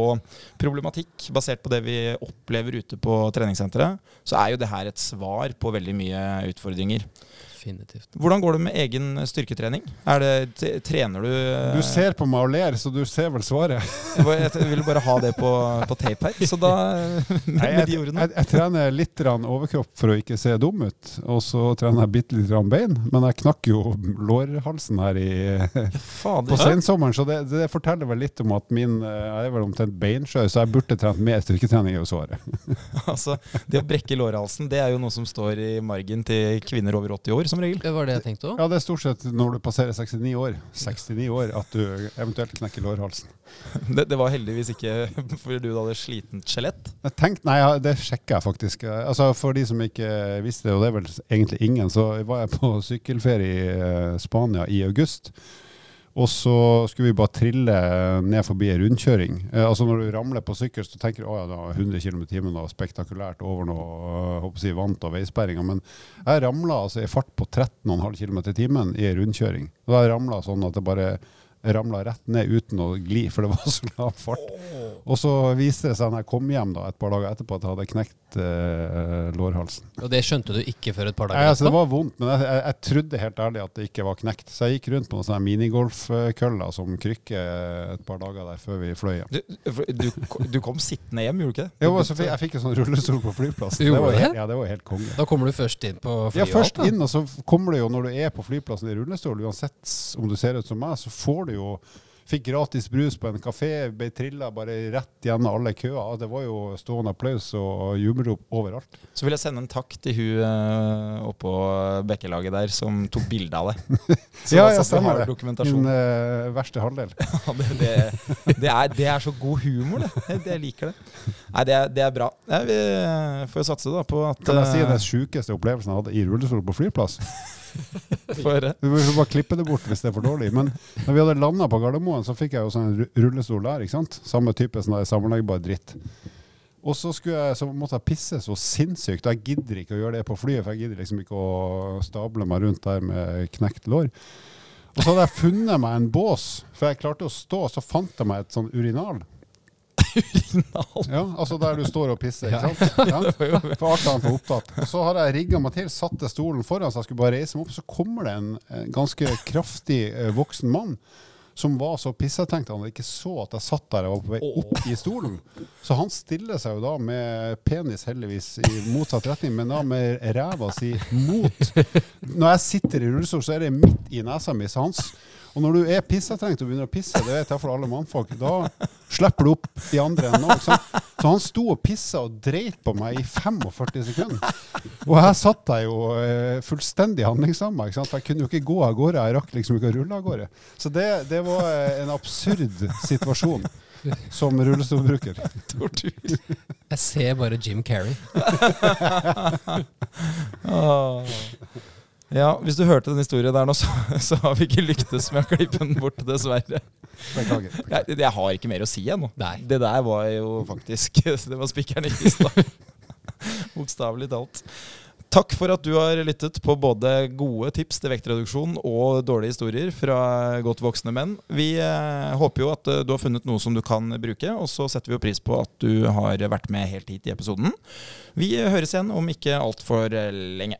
problematikk, basert på det vi opplever ute på treningssenteret, så er jo det her et svar på veldig mye utfordringer. Definitivt. Hvordan går det med egen styrketrening? Er det, trener du Du ser på meg og ler, så du ser vel svaret. Jeg vil bare ha det på, på tape her. Så da Med, Nei, med de jeg, ordene. jeg, jeg trener litt overkropp for å ikke se dum ut, og så trener jeg bitte litt bein. Men jeg knakk jo lårhalsen her i, Fader. på sensommeren, så det, det forteller vel litt om at min eh, Jeg er vel omtrent beinskjør, så jeg burde trent mer styrketrening, er jo svaret. Altså, det å brekke lårhalsen det er jo noe som står i margen til kvinner over 80 år, som regel. Det var det jeg tenkte òg. Ja, det er stort sett når du passerer 69 år, 69 år at du eventuelt knekker lårhalsen. Det, det var heldigvis ikke fordi du hadde slitent skjelett. Tenk, nei, det sjekker jeg faktisk. Altså, for de som ikke visste det, og det er vel egentlig ingen, så var jeg på sykkelferie i eh, Spania i august. Og så skulle vi bare trille ned forbi ei rundkjøring. Eh, altså Når du ramler på sykkel, så tenker du at var 100 km i timen og spektakulært over noe håper jeg, vant og veisperringer. Men jeg ramla altså i fart på 13,5 km i timen i ei rundkjøring. Da ramla sånn at det bare ramla rett ned uten å gli, for det var så lav fart. Og så viste det seg når jeg kom hjem da, et par dager etterpå at jeg hadde knekt eh, lårhalsen. Og det skjønte du ikke før et par Nei, Ja, altså, det var vondt, men jeg, jeg, jeg trodde helt ærlig at det ikke var knekt. Så jeg gikk rundt på noen sånne minigolfkøller som krykke et par dager der før vi fløy hjem. Du, du, du kom sittende hjem, gjorde du ikke det? Jo, altså, jeg fikk en sånn rullestol på flyplassen. Det var, helt, ja, det var helt konge. Da kommer du først inn på Ja, først inn, og så kommer du jo når du er på flyplassen i rullestol, uansett om du ser ut som meg, så får du jo Fikk gratis brus på en kafé, ble trilla bare rett gjennom alle køer. Det var jo stående applaus og jubelrop overalt. Så vil jeg sende en takk til hun uh, oppå Bekkelaget der som tok bilde av det. Så Ja, jeg ja, stemmer det. Min uh, verste halvdel. Ja, det, det, det, er, det er så god humor, det. Jeg, liker det. Nei, det er, det er bra. Ja, vi får jo satse da på at Kan jeg si eh, den sjukeste opplevelsen jeg hadde i rullestol på flyplass? Vi må bare klippe det bort hvis det er for dårlig. Men når vi hadde landa på Gardermoen, så fikk jeg jo sånn rullestol der. ikke sant? Samme type sånn sammenleggbar dritt. Og så, jeg, så måtte jeg pisse så sinnssykt. Jeg gidder ikke å gjøre det på flyet, for jeg gidder liksom ikke å stable meg rundt der med knekt lår. Og så hadde jeg funnet meg en bås, for jeg klarte å stå, så fant jeg meg et sånn urinal. Ja, altså der du står og pisser, ikke sant? Ja. For artene for opptatt. Og så har jeg rigga meg til, satte stolen foran så jeg skulle bare reise meg opp, så kommer det en, en ganske kraftig eh, voksen mann som var så pissetenkt han ikke så at jeg satt der jeg var på vei opp i stolen. Så han stiller seg jo da med penis heldigvis i motsatt retning, men da med ræva si mot. Når jeg sitter i rullestol, så er det midt i nesa mi. Så hans og når du er pissetrengt og begynner å pisse, det vet jeg for alle mannfolk, da slipper du opp i andre enden òg. Så han sto og pissa og dreit på meg i 45 sekunder. Og her satt jeg jo eh, fullstendig handlingslamma, for jeg kunne jo ikke gå av gårde. Jeg rakk liksom ikke å rulle av gårde. Så det, det var eh, en absurd situasjon som rullestolbruker. Tortur. Jeg ser bare Jim Carrey. Åh. Ja, hvis du hørte den historien der nå, så, så har vi ikke lyktes med å klippe den bort, dessverre. Beklager. Jeg, jeg har ikke mer å si ennå. Det der var jo faktisk Det var spikeren i kista. Bokstavelig talt. Takk for at du har lyttet på både gode tips til vektreduksjon og dårlige historier fra godt voksne menn. Vi eh, håper jo at eh, du har funnet noe som du kan bruke, og så setter vi jo pris på at du har vært med helt hit i episoden. Vi høres igjen om ikke altfor lenge.